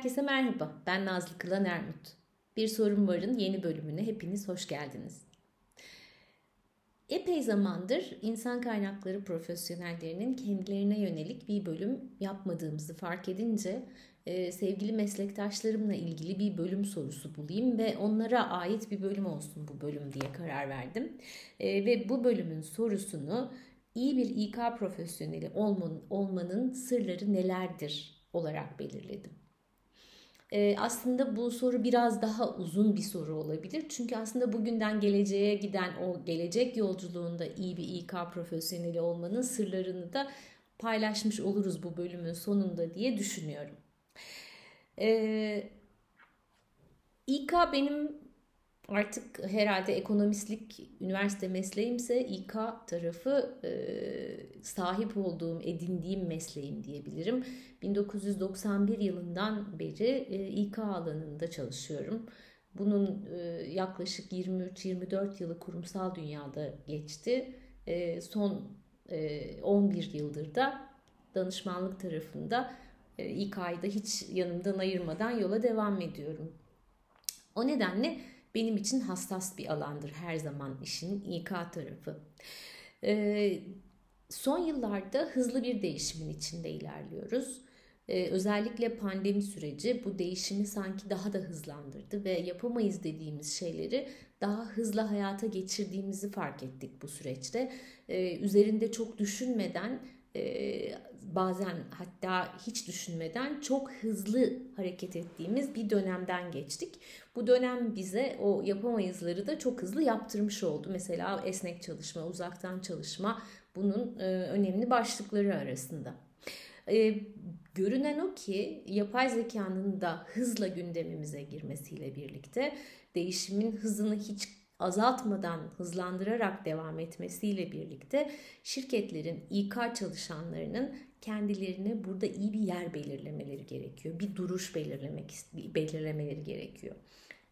Herkese merhaba, ben Nazlı Kılan Ermut. Bir Sorun Var'ın yeni bölümüne hepiniz hoş geldiniz. Epey zamandır insan kaynakları profesyonellerinin kendilerine yönelik bir bölüm yapmadığımızı fark edince e, sevgili meslektaşlarımla ilgili bir bölüm sorusu bulayım ve onlara ait bir bölüm olsun bu bölüm diye karar verdim. E, ve bu bölümün sorusunu iyi bir İK profesyoneli olmanın, olmanın sırları nelerdir olarak belirledim. Ee, aslında bu soru biraz daha uzun bir soru olabilir. Çünkü aslında bugünden geleceğe giden o gelecek yolculuğunda iyi bir İK profesyoneli olmanın sırlarını da paylaşmış oluruz bu bölümün sonunda diye düşünüyorum. Ee, İK benim artık herhalde ekonomistlik üniversite mesleğimse İK tarafı e, sahip olduğum, edindiğim mesleğim diyebilirim. 1991 yılından beri e, İK alanında çalışıyorum. Bunun e, yaklaşık 23-24 yılı kurumsal dünyada geçti. E, son e, 11 yıldır da danışmanlık tarafında e, İK'yı da hiç yanımdan ayırmadan yola devam ediyorum. O nedenle benim için hassas bir alandır her zaman işin İK tarafı. Ee, son yıllarda hızlı bir değişimin içinde ilerliyoruz. Ee, özellikle pandemi süreci bu değişimi sanki daha da hızlandırdı ve yapamayız dediğimiz şeyleri daha hızlı hayata geçirdiğimizi fark ettik bu süreçte. Ee, üzerinde çok düşünmeden e, bazen hatta hiç düşünmeden çok hızlı hareket ettiğimiz bir dönemden geçtik. Bu dönem bize o yapamayızları da çok hızlı yaptırmış oldu. Mesela esnek çalışma, uzaktan çalışma bunun e, önemli başlıkları arasında. E, görünen o ki yapay zekanın da hızla gündemimize girmesiyle birlikte değişimin hızını hiç azaltmadan hızlandırarak devam etmesiyle birlikte şirketlerin İK çalışanlarının kendilerine burada iyi bir yer belirlemeleri gerekiyor. Bir duruş belirlemek belirlemeleri gerekiyor.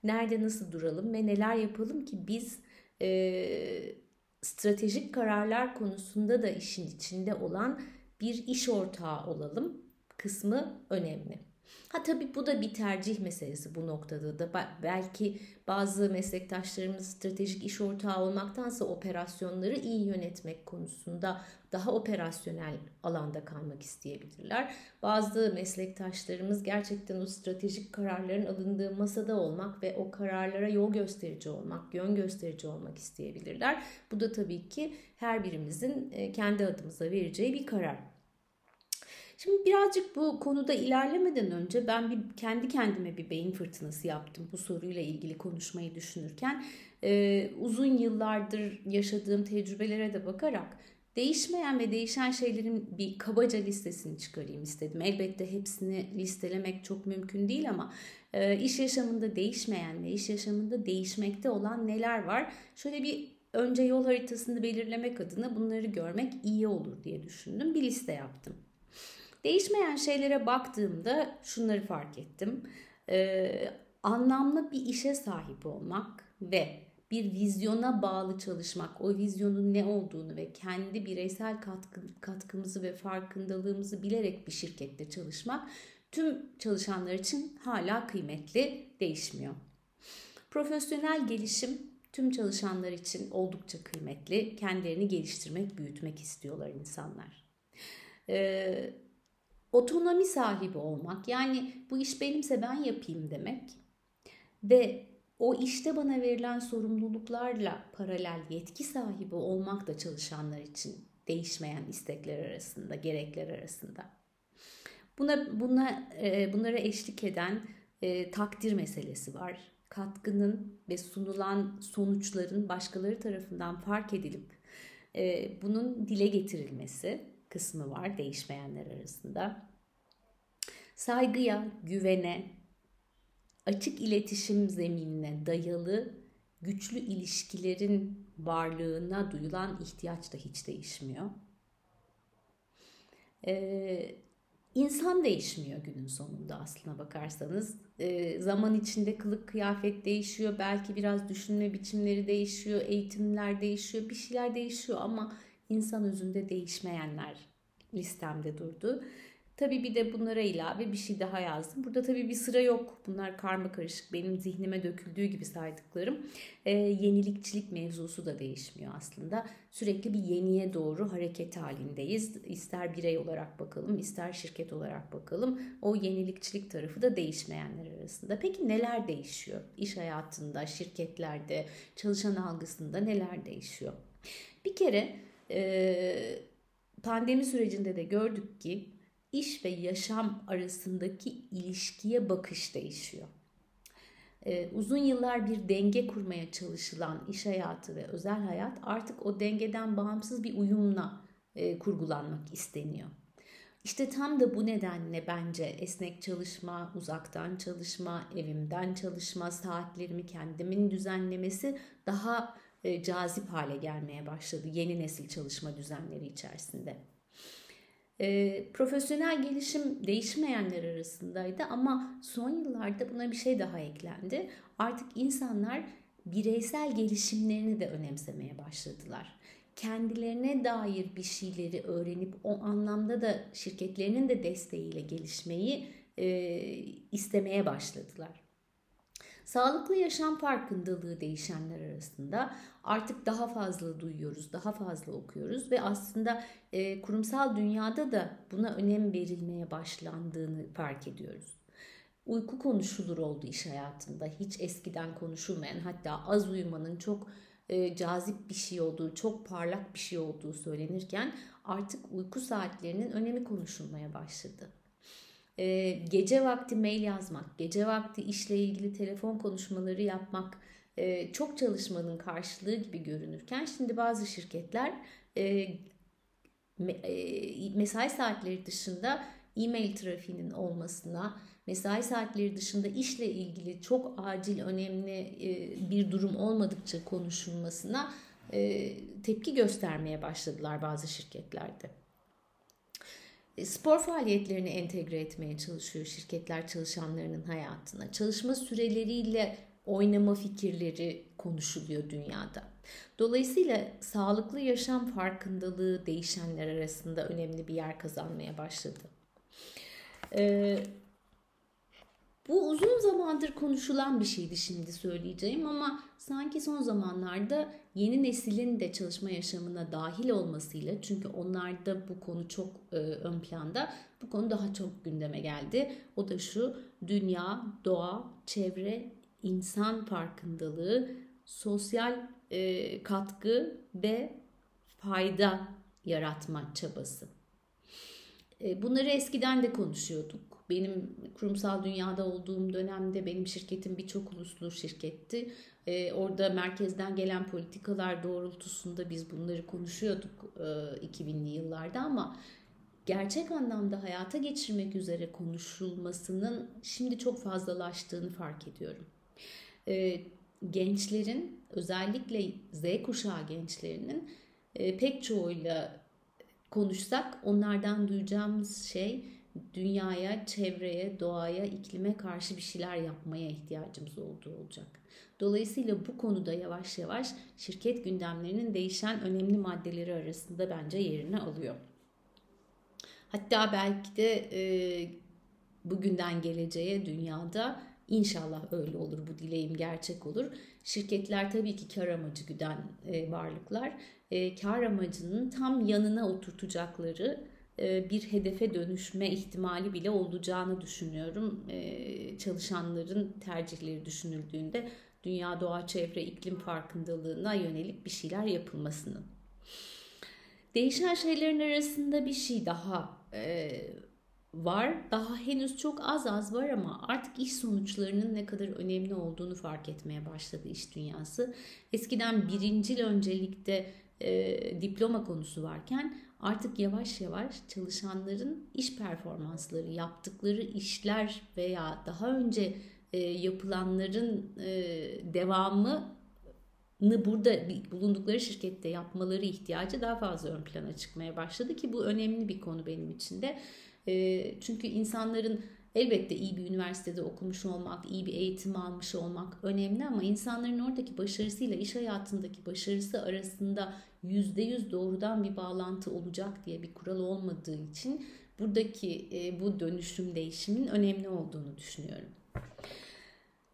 Nerede nasıl duralım ve neler yapalım ki biz e, stratejik kararlar konusunda da işin içinde olan bir iş ortağı olalım kısmı önemli. Ha tabii bu da bir tercih meselesi bu noktada da. Belki bazı meslektaşlarımız stratejik iş ortağı olmaktansa operasyonları iyi yönetmek konusunda daha operasyonel alanda kalmak isteyebilirler. Bazı meslektaşlarımız gerçekten o stratejik kararların alındığı masada olmak ve o kararlara yol gösterici olmak, yön gösterici olmak isteyebilirler. Bu da tabii ki her birimizin kendi adımıza vereceği bir karar. Şimdi birazcık bu konuda ilerlemeden önce ben bir kendi kendime bir beyin fırtınası yaptım bu soruyla ilgili konuşmayı düşünürken. Ee, uzun yıllardır yaşadığım tecrübelere de bakarak değişmeyen ve değişen şeylerin bir kabaca listesini çıkarayım istedim. Elbette hepsini listelemek çok mümkün değil ama e, iş yaşamında değişmeyen ve iş yaşamında değişmekte olan neler var? Şöyle bir önce yol haritasını belirlemek adına bunları görmek iyi olur diye düşündüm. Bir liste yaptım. Değişmeyen şeylere baktığımda şunları fark ettim. Ee, anlamlı bir işe sahip olmak ve bir vizyona bağlı çalışmak, o vizyonun ne olduğunu ve kendi bireysel katkı, katkımızı ve farkındalığımızı bilerek bir şirkette çalışmak tüm çalışanlar için hala kıymetli, değişmiyor. Profesyonel gelişim tüm çalışanlar için oldukça kıymetli. Kendilerini geliştirmek, büyütmek istiyorlar insanlar. Ee, otonomi sahibi olmak yani bu iş benimse ben yapayım demek ve o işte bana verilen sorumluluklarla paralel yetki sahibi olmak da çalışanlar için değişmeyen istekler arasında, gerekler arasında. Buna buna e, bunlara eşlik eden e, takdir meselesi var. Katkının ve sunulan sonuçların başkaları tarafından fark edilip e, bunun dile getirilmesi kısmı var değişmeyenler arasında. Saygıya, güvene, açık iletişim zeminine dayalı güçlü ilişkilerin varlığına duyulan ihtiyaç da hiç değişmiyor. Ee, insan değişmiyor günün sonunda aslına bakarsanız. Ee, zaman içinde kılık kıyafet değişiyor, belki biraz düşünme biçimleri değişiyor, eğitimler değişiyor, bir şeyler değişiyor ama insan özünde değişmeyenler listemde durdu. Tabii bir de bunlara ilave bir şey daha yazdım. Burada tabii bir sıra yok. Bunlar karma karışık. Benim zihnime döküldüğü gibi saydıklarım. E, yenilikçilik mevzusu da değişmiyor aslında. Sürekli bir yeniye doğru hareket halindeyiz. İster birey olarak bakalım, ister şirket olarak bakalım. O yenilikçilik tarafı da değişmeyenler arasında. Peki neler değişiyor? İş hayatında, şirketlerde, çalışan algısında neler değişiyor? Bir kere e, pandemi sürecinde de gördük ki iş ve yaşam arasındaki ilişkiye bakış değişiyor. Ee, uzun yıllar bir denge kurmaya çalışılan iş hayatı ve özel hayat artık o dengeden bağımsız bir uyumla e, kurgulanmak isteniyor. İşte tam da bu nedenle bence esnek çalışma, uzaktan çalışma, evimden çalışma, saatlerimi kendimin düzenlemesi daha e, cazip hale gelmeye başladı yeni nesil çalışma düzenleri içerisinde. E, profesyonel gelişim değişmeyenler arasındaydı ama son yıllarda buna bir şey daha eklendi. Artık insanlar bireysel gelişimlerini de önemsemeye başladılar. Kendilerine dair bir şeyleri öğrenip o anlamda da şirketlerinin de desteğiyle gelişmeyi e, istemeye başladılar. Sağlıklı yaşam farkındalığı değişenler arasında artık daha fazla duyuyoruz, daha fazla okuyoruz ve aslında e, kurumsal dünyada da buna önem verilmeye başlandığını fark ediyoruz. Uyku konuşulur oldu iş hayatında. Hiç eskiden konuşulmayan hatta az uyumanın çok e, cazip bir şey olduğu, çok parlak bir şey olduğu söylenirken artık uyku saatlerinin önemi konuşulmaya başladı e, gece vakti mail yazmak, gece vakti işle ilgili telefon konuşmaları yapmak e, çok çalışmanın karşılığı gibi görünürken şimdi bazı şirketler e, e, mesai saatleri dışında e-mail trafiğinin olmasına, mesai saatleri dışında işle ilgili çok acil, önemli e, bir durum olmadıkça konuşulmasına e, tepki göstermeye başladılar bazı şirketlerde. E, spor faaliyetlerini entegre etmeye çalışıyor şirketler çalışanlarının hayatına. Çalışma süreleriyle oynama fikirleri konuşuluyor dünyada. Dolayısıyla sağlıklı yaşam farkındalığı değişenler arasında önemli bir yer kazanmaya başladı. Ee, bu uzun zamandır konuşulan bir şeydi şimdi söyleyeceğim ama sanki son zamanlarda yeni neslin de çalışma yaşamına dahil olmasıyla çünkü onlarda bu konu çok e, ön planda bu konu daha çok gündeme geldi. O da şu dünya, doğa, çevre, insan farkındalığı, sosyal e, katkı ve fayda yaratma çabası. E, bunları eskiden de konuşuyorduk benim kurumsal dünyada olduğum dönemde benim şirketim birçok uluslu şirketti. Ee, orada merkezden gelen politikalar doğrultusunda biz bunları konuşuyorduk e, 2000'li yıllarda ama gerçek anlamda hayata geçirmek üzere konuşulmasının şimdi çok fazlalaştığını fark ediyorum. Ee, gençlerin özellikle Z kuşağı gençlerinin e, pek çoğuyla konuşsak onlardan duyacağımız şey dünyaya, çevreye, doğaya, iklime karşı bir şeyler yapmaya ihtiyacımız olduğu olacak. Dolayısıyla bu konuda yavaş yavaş şirket gündemlerinin değişen önemli maddeleri arasında bence yerini alıyor. Hatta belki de e, bugünden geleceğe dünyada inşallah öyle olur bu dileğim gerçek olur. Şirketler tabii ki kar amacı güden e, varlıklar. E, kar amacının tam yanına oturtacakları bir hedefe dönüşme ihtimali bile olacağını düşünüyorum. E, çalışanların tercihleri düşünüldüğünde dünya doğa çevre iklim farkındalığına yönelik bir şeyler yapılmasının. Değişen şeylerin arasında bir şey daha e, var. Daha henüz çok az az var ama artık iş sonuçlarının ne kadar önemli olduğunu fark etmeye başladı iş dünyası. Eskiden birincil öncelikte e, diploma konusu varken artık yavaş yavaş çalışanların iş performansları, yaptıkları işler veya daha önce e, yapılanların e, devamı burada bulundukları şirkette yapmaları ihtiyacı daha fazla ön plana çıkmaya başladı ki bu önemli bir konu benim için de. E, çünkü insanların elbette iyi bir üniversitede okumuş olmak, iyi bir eğitim almış olmak önemli ama insanların oradaki başarısıyla iş hayatındaki başarısı arasında %100 doğrudan bir bağlantı olacak diye bir kural olmadığı için buradaki e, bu dönüşüm değişimin önemli olduğunu düşünüyorum.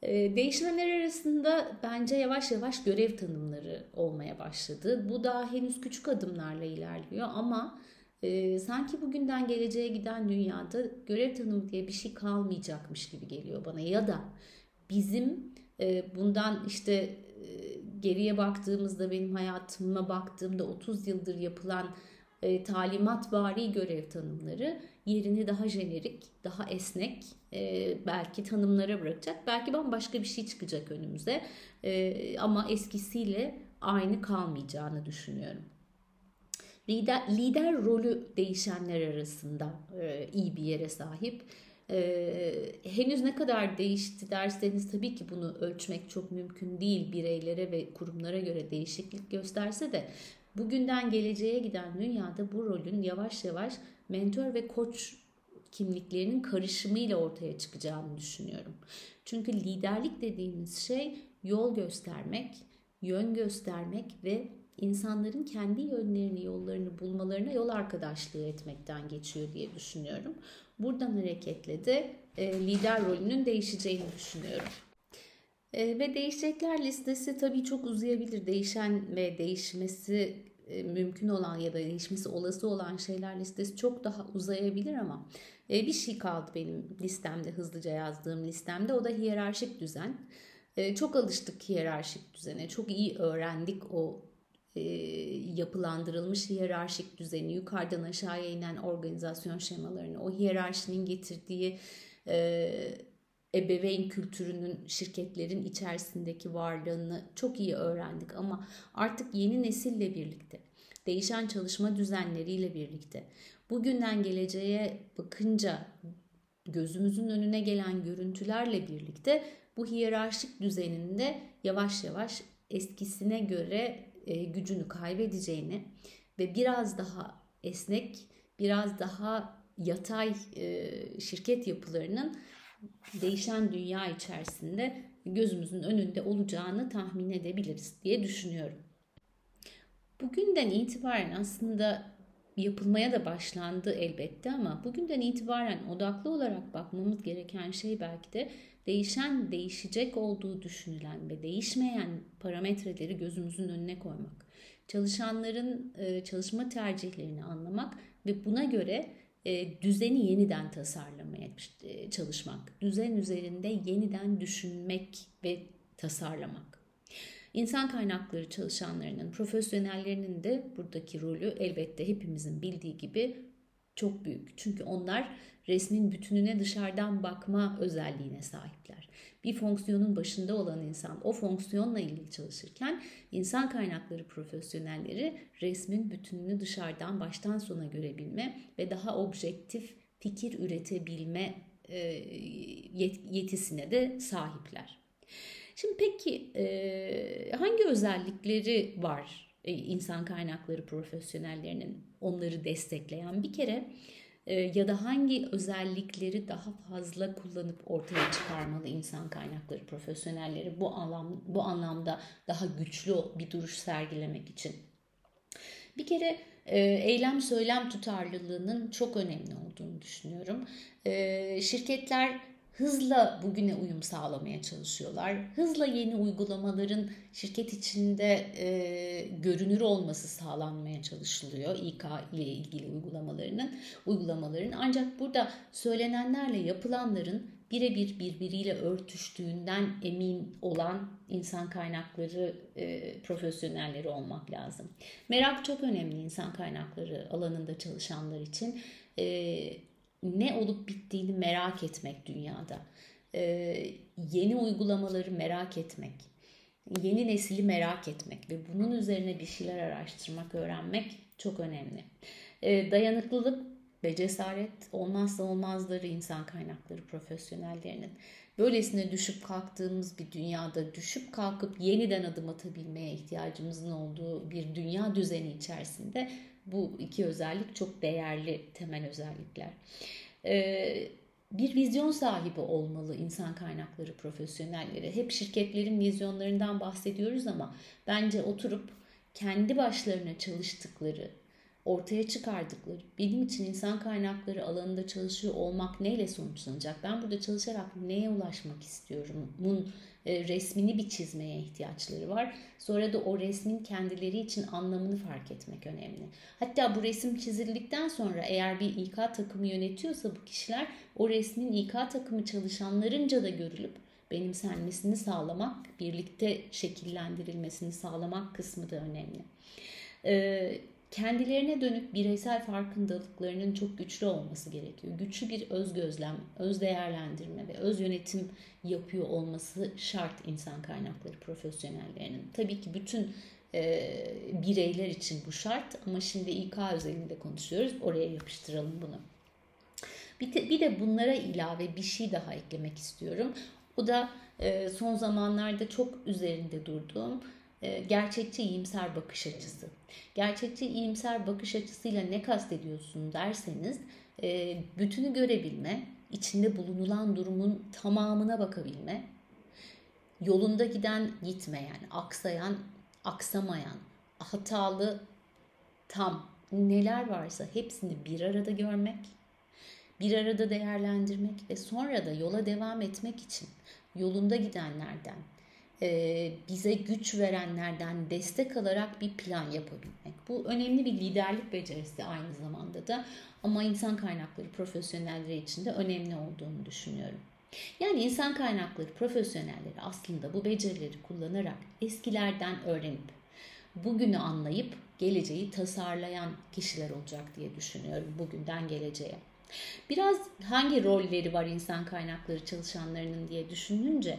E, değişmenler arasında bence yavaş yavaş görev tanımları olmaya başladı. Bu daha henüz küçük adımlarla ilerliyor ama e, sanki bugünden geleceğe giden dünyada görev tanımı diye bir şey kalmayacakmış gibi geliyor bana. Ya da bizim e, bundan işte e, geriye baktığımızda benim hayatıma baktığımda 30 yıldır yapılan e, talimat bari görev tanımları yerini daha jenerik, daha esnek e, belki tanımlara bırakacak. Belki bambaşka bir şey çıkacak önümüze ama eskisiyle aynı kalmayacağını düşünüyorum. Lider, lider rolü değişenler arasında e, iyi bir yere sahip. E, henüz ne kadar değişti derseniz tabii ki bunu ölçmek çok mümkün değil. Bireylere ve kurumlara göre değişiklik gösterse de bugünden geleceğe giden dünyada bu rolün yavaş yavaş mentor ve koç kimliklerinin karışımıyla ortaya çıkacağını düşünüyorum. Çünkü liderlik dediğimiz şey yol göstermek, yön göstermek ve insanların kendi yönlerini, yollarını bulmalarına yol arkadaşlığı etmekten geçiyor diye düşünüyorum. Buradan hareketle de e, lider rolünün değişeceğini düşünüyorum. E, ve değişecekler listesi tabii çok uzayabilir. Değişen ve değişmesi e, mümkün olan ya da değişmesi olası olan şeyler listesi çok daha uzayabilir ama e, bir şey kaldı benim listemde hızlıca yazdığım listemde o da hiyerarşik düzen. E, çok alıştık hiyerarşik düzene. Çok iyi öğrendik o e, yapılandırılmış hiyerarşik düzeni, yukarıdan aşağıya inen organizasyon şemalarını, o hiyerarşinin getirdiği e, ebeveyn kültürünün şirketlerin içerisindeki varlığını çok iyi öğrendik ama artık yeni nesille birlikte, değişen çalışma düzenleriyle birlikte, bugünden geleceğe bakınca gözümüzün önüne gelen görüntülerle birlikte bu hiyerarşik düzeninde yavaş yavaş eskisine göre e, gücünü kaybedeceğini ve biraz daha esnek, biraz daha yatay e, şirket yapılarının değişen dünya içerisinde gözümüzün önünde olacağını tahmin edebiliriz diye düşünüyorum. Bugünden itibaren aslında yapılmaya da başlandı elbette ama bugünden itibaren odaklı olarak bakmamız gereken şey belki de değişen, değişecek olduğu düşünülen ve değişmeyen parametreleri gözümüzün önüne koymak. Çalışanların e, çalışma tercihlerini anlamak ve buna göre e, düzeni yeniden tasarlamaya e, çalışmak. Düzen üzerinde yeniden düşünmek ve tasarlamak. İnsan kaynakları çalışanlarının, profesyonellerinin de buradaki rolü elbette hepimizin bildiği gibi çok büyük. Çünkü onlar resmin bütününe dışarıdan bakma özelliğine sahipler. Bir fonksiyonun başında olan insan o fonksiyonla ilgili çalışırken insan kaynakları profesyonelleri resmin bütününü dışarıdan baştan sona görebilme ve daha objektif fikir üretebilme yetisine de sahipler. Şimdi peki hangi özellikleri var e, insan kaynakları profesyonellerinin onları destekleyen? Bir kere e, ya da hangi özellikleri daha fazla kullanıp ortaya çıkarmalı insan kaynakları profesyonelleri bu anlam bu anlamda daha güçlü bir duruş sergilemek için. Bir kere e, eylem söylem tutarlılığının çok önemli olduğunu düşünüyorum. Şirketler hızla bugüne uyum sağlamaya çalışıyorlar. Hızla yeni uygulamaların şirket içinde e, görünür olması sağlanmaya çalışılıyor İK ile ilgili uygulamalarının uygulamaların. Ancak burada söylenenlerle yapılanların birebir birbiriyle örtüştüğünden emin olan insan kaynakları e, profesyonelleri olmak lazım. Merak çok önemli insan kaynakları alanında çalışanlar için. E, ne olup bittiğini merak etmek dünyada. Ee, yeni uygulamaları merak etmek, yeni nesili merak etmek ve bunun üzerine bir şeyler araştırmak, öğrenmek çok önemli. Ee, dayanıklılık ve cesaret olmazsa olmazları insan kaynakları profesyonellerinin. Böylesine düşüp kalktığımız bir dünyada düşüp kalkıp yeniden adım atabilmeye ihtiyacımızın olduğu bir dünya düzeni içerisinde bu iki özellik çok değerli temel özellikler. Ee, bir vizyon sahibi olmalı insan kaynakları profesyonelleri. Hep şirketlerin vizyonlarından bahsediyoruz ama bence oturup kendi başlarına çalıştıkları ortaya çıkardıkları, benim için insan kaynakları alanında çalışıyor olmak neyle sonuçlanacak? Ben burada çalışarak neye ulaşmak istiyorum? Bunun e, resmini bir çizmeye ihtiyaçları var. Sonra da o resmin kendileri için anlamını fark etmek önemli. Hatta bu resim çizildikten sonra eğer bir İK takımı yönetiyorsa bu kişiler o resmin İK takımı çalışanlarınca da görülüp benimsenmesini sağlamak, birlikte şekillendirilmesini sağlamak kısmı da önemli. Kendilerine dönük bireysel farkındalıklarının çok güçlü olması gerekiyor. Güçlü bir öz gözlem, öz değerlendirme ve öz yönetim yapıyor olması şart insan kaynakları profesyonellerinin. Tabii ki bütün e, bireyler için bu şart ama şimdi İK özelinde konuşuyoruz. Oraya yapıştıralım bunu. Bir de, bir de bunlara ilave bir şey daha eklemek istiyorum. O da e, son zamanlarda çok üzerinde durduğum gerçekçi iyimser bakış açısı. Gerçekçi iyimser bakış açısıyla ne kastediyorsun derseniz e, bütünü görebilme, içinde bulunulan durumun tamamına bakabilme, yolunda giden gitmeyen, aksayan, aksamayan, hatalı, tam neler varsa hepsini bir arada görmek, bir arada değerlendirmek ve sonra da yola devam etmek için yolunda gidenlerden, e, bize güç verenlerden destek alarak bir plan yapabilmek. Bu önemli bir liderlik becerisi aynı zamanda da ama insan kaynakları profesyonelleri için de önemli olduğunu düşünüyorum. Yani insan kaynakları profesyonelleri aslında bu becerileri kullanarak eskilerden öğrenip bugünü anlayıp geleceği tasarlayan kişiler olacak diye düşünüyorum bugünden geleceğe. Biraz hangi rolleri var insan kaynakları çalışanlarının diye düşününce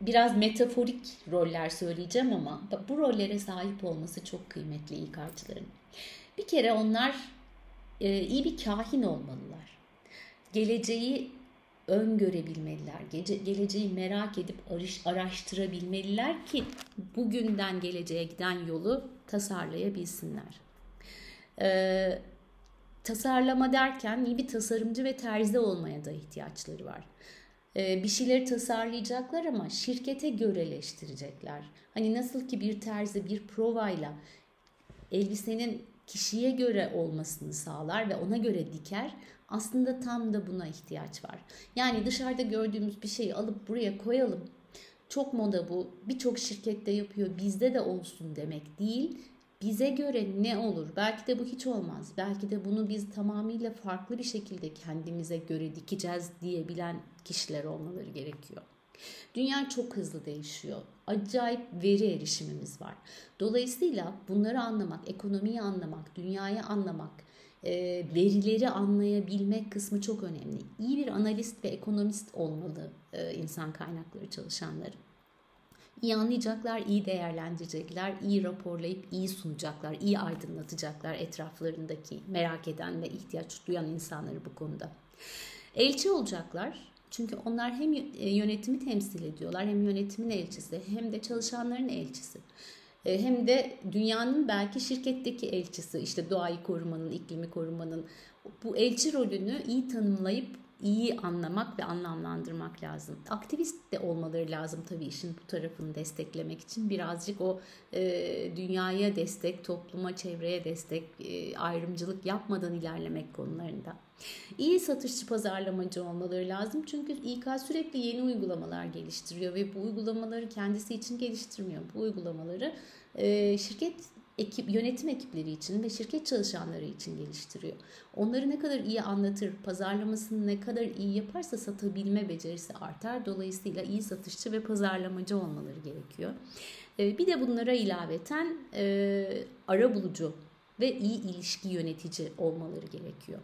biraz metaforik roller söyleyeceğim ama bu rollere sahip olması çok kıymetli İK'cıların. Bir kere onlar e, iyi bir kahin olmalılar. Geleceği öngörebilmeliler. Gece, geleceği merak edip arış, araştırabilmeliler ki bugünden geleceğe giden yolu tasarlayabilsinler. Ee, tasarlama derken iyi bir tasarımcı ve terzi olmaya da ihtiyaçları var. Ee, bir şeyleri tasarlayacaklar ama şirkete göreleştirecekler. Hani nasıl ki bir terzi bir provayla elbisenin kişiye göre olmasını sağlar ve ona göre diker. Aslında tam da buna ihtiyaç var. Yani dışarıda gördüğümüz bir şeyi alıp buraya koyalım. Çok moda bu. Birçok şirkette yapıyor. Bizde de olsun demek değil bize göre ne olur? Belki de bu hiç olmaz. Belki de bunu biz tamamıyla farklı bir şekilde kendimize göre dikeceğiz diyebilen kişiler olmaları gerekiyor. Dünya çok hızlı değişiyor. Acayip veri erişimimiz var. Dolayısıyla bunları anlamak, ekonomiyi anlamak, dünyayı anlamak, e, verileri anlayabilmek kısmı çok önemli. İyi bir analist ve ekonomist olmalı e, insan kaynakları çalışanları iyi anlayacaklar, iyi değerlendirecekler, iyi raporlayıp iyi sunacaklar, iyi aydınlatacaklar etraflarındaki merak eden ve ihtiyaç duyan insanları bu konuda. Elçi olacaklar. Çünkü onlar hem e, yönetimi temsil ediyorlar, hem yönetimin elçisi, hem de çalışanların elçisi. E, hem de dünyanın belki şirketteki elçisi, işte doğayı korumanın, iklimi korumanın bu elçi rolünü iyi tanımlayıp iyi anlamak ve anlamlandırmak lazım. Aktivist de olmaları lazım tabii işin bu tarafını desteklemek için. Birazcık o e, dünyaya destek, topluma, çevreye destek, e, ayrımcılık yapmadan ilerlemek konularında. İyi satışçı pazarlamacı olmaları lazım. Çünkü İK sürekli yeni uygulamalar geliştiriyor ve bu uygulamaları kendisi için geliştirmiyor. Bu uygulamaları e, şirket ekip yönetim ekipleri için ve şirket çalışanları için geliştiriyor. Onları ne kadar iyi anlatır, pazarlamasını ne kadar iyi yaparsa satabilme becerisi artar. Dolayısıyla iyi satışçı ve pazarlamacı olmaları gerekiyor. Ee, bir de bunlara ilaveten e, ara bulucu ve iyi ilişki yönetici olmaları gerekiyor.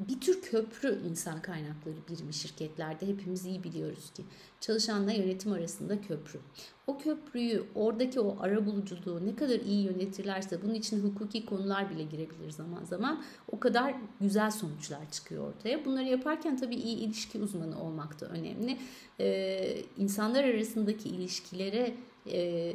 Bir tür köprü insan kaynakları birimi şirketlerde hepimiz iyi biliyoruz ki çalışanla yönetim arasında köprü. O köprüyü oradaki o ara buluculuğu ne kadar iyi yönetirlerse bunun için hukuki konular bile girebilir zaman zaman o kadar güzel sonuçlar çıkıyor ortaya. Bunları yaparken tabii iyi ilişki uzmanı olmak da önemli. Ee, insanlar arasındaki ilişkilere e,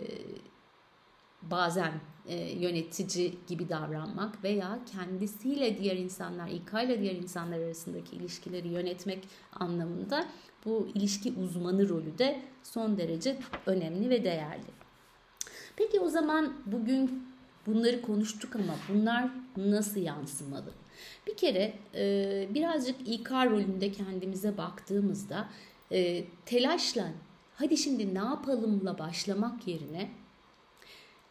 bazen yönetici gibi davranmak veya kendisiyle diğer insanlar, İK ile diğer insanlar arasındaki ilişkileri yönetmek anlamında bu ilişki uzmanı rolü de son derece önemli ve değerli. Peki o zaman bugün bunları konuştuk ama bunlar nasıl yansımalı? Bir kere e, birazcık İK rolünde kendimize baktığımızda e, telaşla hadi şimdi ne yapalımla başlamak yerine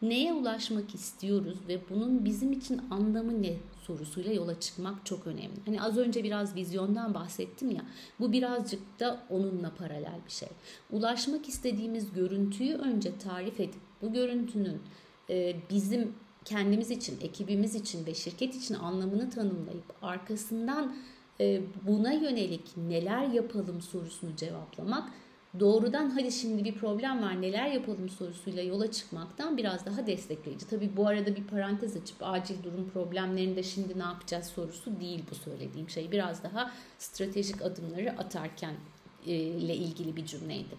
neye ulaşmak istiyoruz ve bunun bizim için anlamı ne sorusuyla yola çıkmak çok önemli. Hani az önce biraz vizyondan bahsettim ya. Bu birazcık da onunla paralel bir şey. Ulaşmak istediğimiz görüntüyü önce tarif edip bu görüntünün e, bizim kendimiz için, ekibimiz için ve şirket için anlamını tanımlayıp arkasından e, buna yönelik neler yapalım sorusunu cevaplamak doğrudan hadi şimdi bir problem var neler yapalım sorusuyla yola çıkmaktan biraz daha destekleyici. Tabi bu arada bir parantez açıp acil durum problemlerinde şimdi ne yapacağız sorusu değil bu söylediğim şey. Biraz daha stratejik adımları atarken e, ile ilgili bir cümleydi.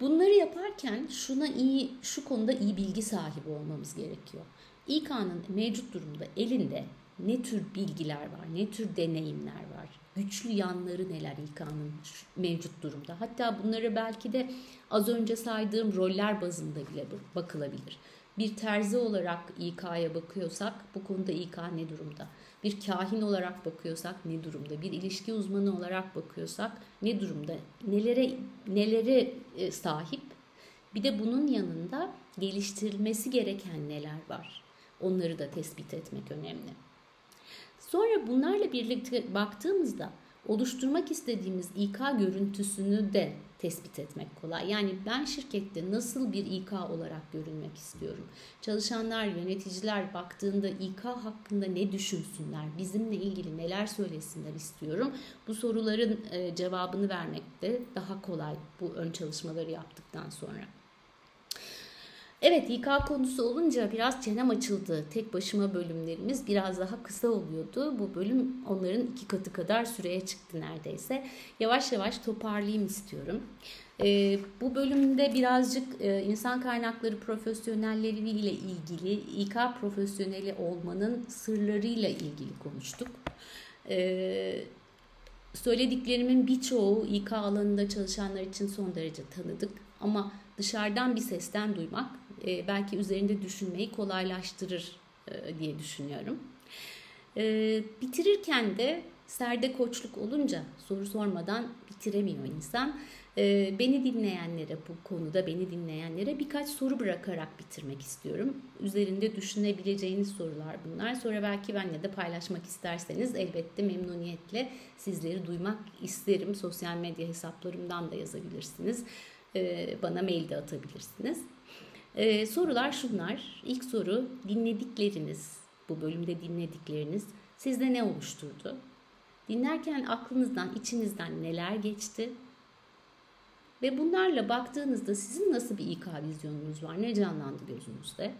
Bunları yaparken şuna iyi şu konuda iyi bilgi sahibi olmamız gerekiyor. İK'nın mevcut durumda elinde ne tür bilgiler var, ne tür deneyimler var, güçlü yanları neler İK'nın mevcut durumda. Hatta bunları belki de az önce saydığım roller bazında bile bakılabilir. Bir terzi olarak İK'ya bakıyorsak bu konuda İK ne durumda? Bir kahin olarak bakıyorsak ne durumda? Bir ilişki uzmanı olarak bakıyorsak ne durumda? Nelere nelere e, sahip? Bir de bunun yanında geliştirilmesi gereken neler var? Onları da tespit etmek önemli. Sonra bunlarla birlikte baktığımızda oluşturmak istediğimiz İK görüntüsünü de tespit etmek kolay. Yani ben şirkette nasıl bir İK olarak görünmek istiyorum? Çalışanlar, yöneticiler baktığında İK hakkında ne düşünsünler? Bizimle ilgili neler söylesinler istiyorum? Bu soruların e, cevabını vermek de daha kolay bu ön çalışmaları yaptıktan sonra. Evet İK konusu olunca biraz çenem açıldı. Tek başıma bölümlerimiz biraz daha kısa oluyordu. Bu bölüm onların iki katı kadar süreye çıktı neredeyse. Yavaş yavaş toparlayayım istiyorum. E, bu bölümde birazcık e, insan kaynakları profesyonelleriyle ilgili İK profesyoneli olmanın sırlarıyla ilgili konuştuk. E, söylediklerimin birçoğu İK alanında çalışanlar için son derece tanıdık. Ama dışarıdan bir sesten duymak e, belki üzerinde düşünmeyi kolaylaştırır e, diye düşünüyorum. E, bitirirken de serde koçluk olunca soru sormadan bitiremiyor insan. E, beni dinleyenlere bu konuda beni dinleyenlere birkaç soru bırakarak bitirmek istiyorum. Üzerinde düşünebileceğiniz sorular bunlar. Sonra belki benle de paylaşmak isterseniz elbette memnuniyetle sizleri duymak isterim. Sosyal medya hesaplarımdan da yazabilirsiniz. E, bana mail de atabilirsiniz. Ee, sorular şunlar. İlk soru dinledikleriniz, bu bölümde dinledikleriniz sizde ne oluşturdu? Dinlerken aklınızdan, içinizden neler geçti? Ve bunlarla baktığınızda sizin nasıl bir İK vizyonunuz var? Ne canlandı gözünüzde?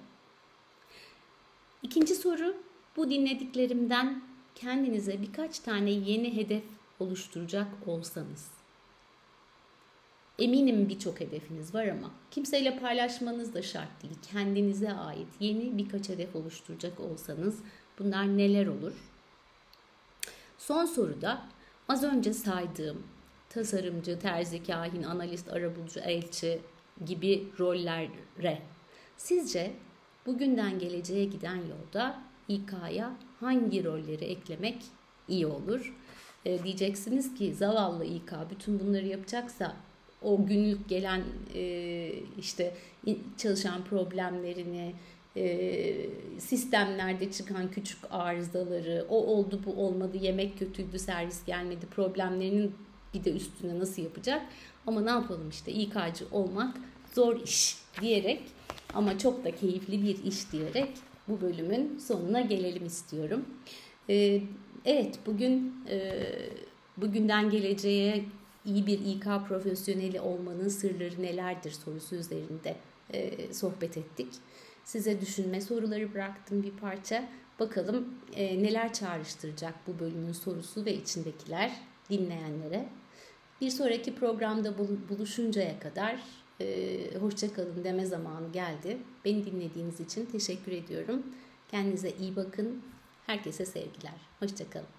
İkinci soru, bu dinlediklerimden kendinize birkaç tane yeni hedef oluşturacak olsanız Eminim birçok hedefiniz var ama kimseyle paylaşmanız da şart değil. Kendinize ait yeni birkaç hedef oluşturacak olsanız bunlar neler olur? Son soruda az önce saydığım tasarımcı, terzi, kahin, analist, arabulucu, elçi gibi rollere sizce bugünden geleceğe giden yolda İK'ya hangi rolleri eklemek iyi olur? E, diyeceksiniz ki zavallı İK bütün bunları yapacaksa o günlük gelen e, işte çalışan problemlerini, e, sistemlerde çıkan küçük arızaları, o oldu bu olmadı, yemek kötüydü, servis gelmedi problemlerinin bir de üstüne nasıl yapacak? Ama ne yapalım işte İK'cı olmak zor iş diyerek ama çok da keyifli bir iş diyerek bu bölümün sonuna gelelim istiyorum. Ee, evet bugün e, bugünden geleceğe iyi bir İK profesyoneli olmanın sırları nelerdir sorusu üzerinde e, sohbet ettik. Size düşünme soruları bıraktım bir parça. Bakalım e, neler çağrıştıracak bu bölümün sorusu ve içindekiler dinleyenlere. Bir sonraki programda buluşuncaya kadar e, hoşçakalın deme zamanı geldi. Beni dinlediğiniz için teşekkür ediyorum. Kendinize iyi bakın. Herkese sevgiler. Hoşçakalın.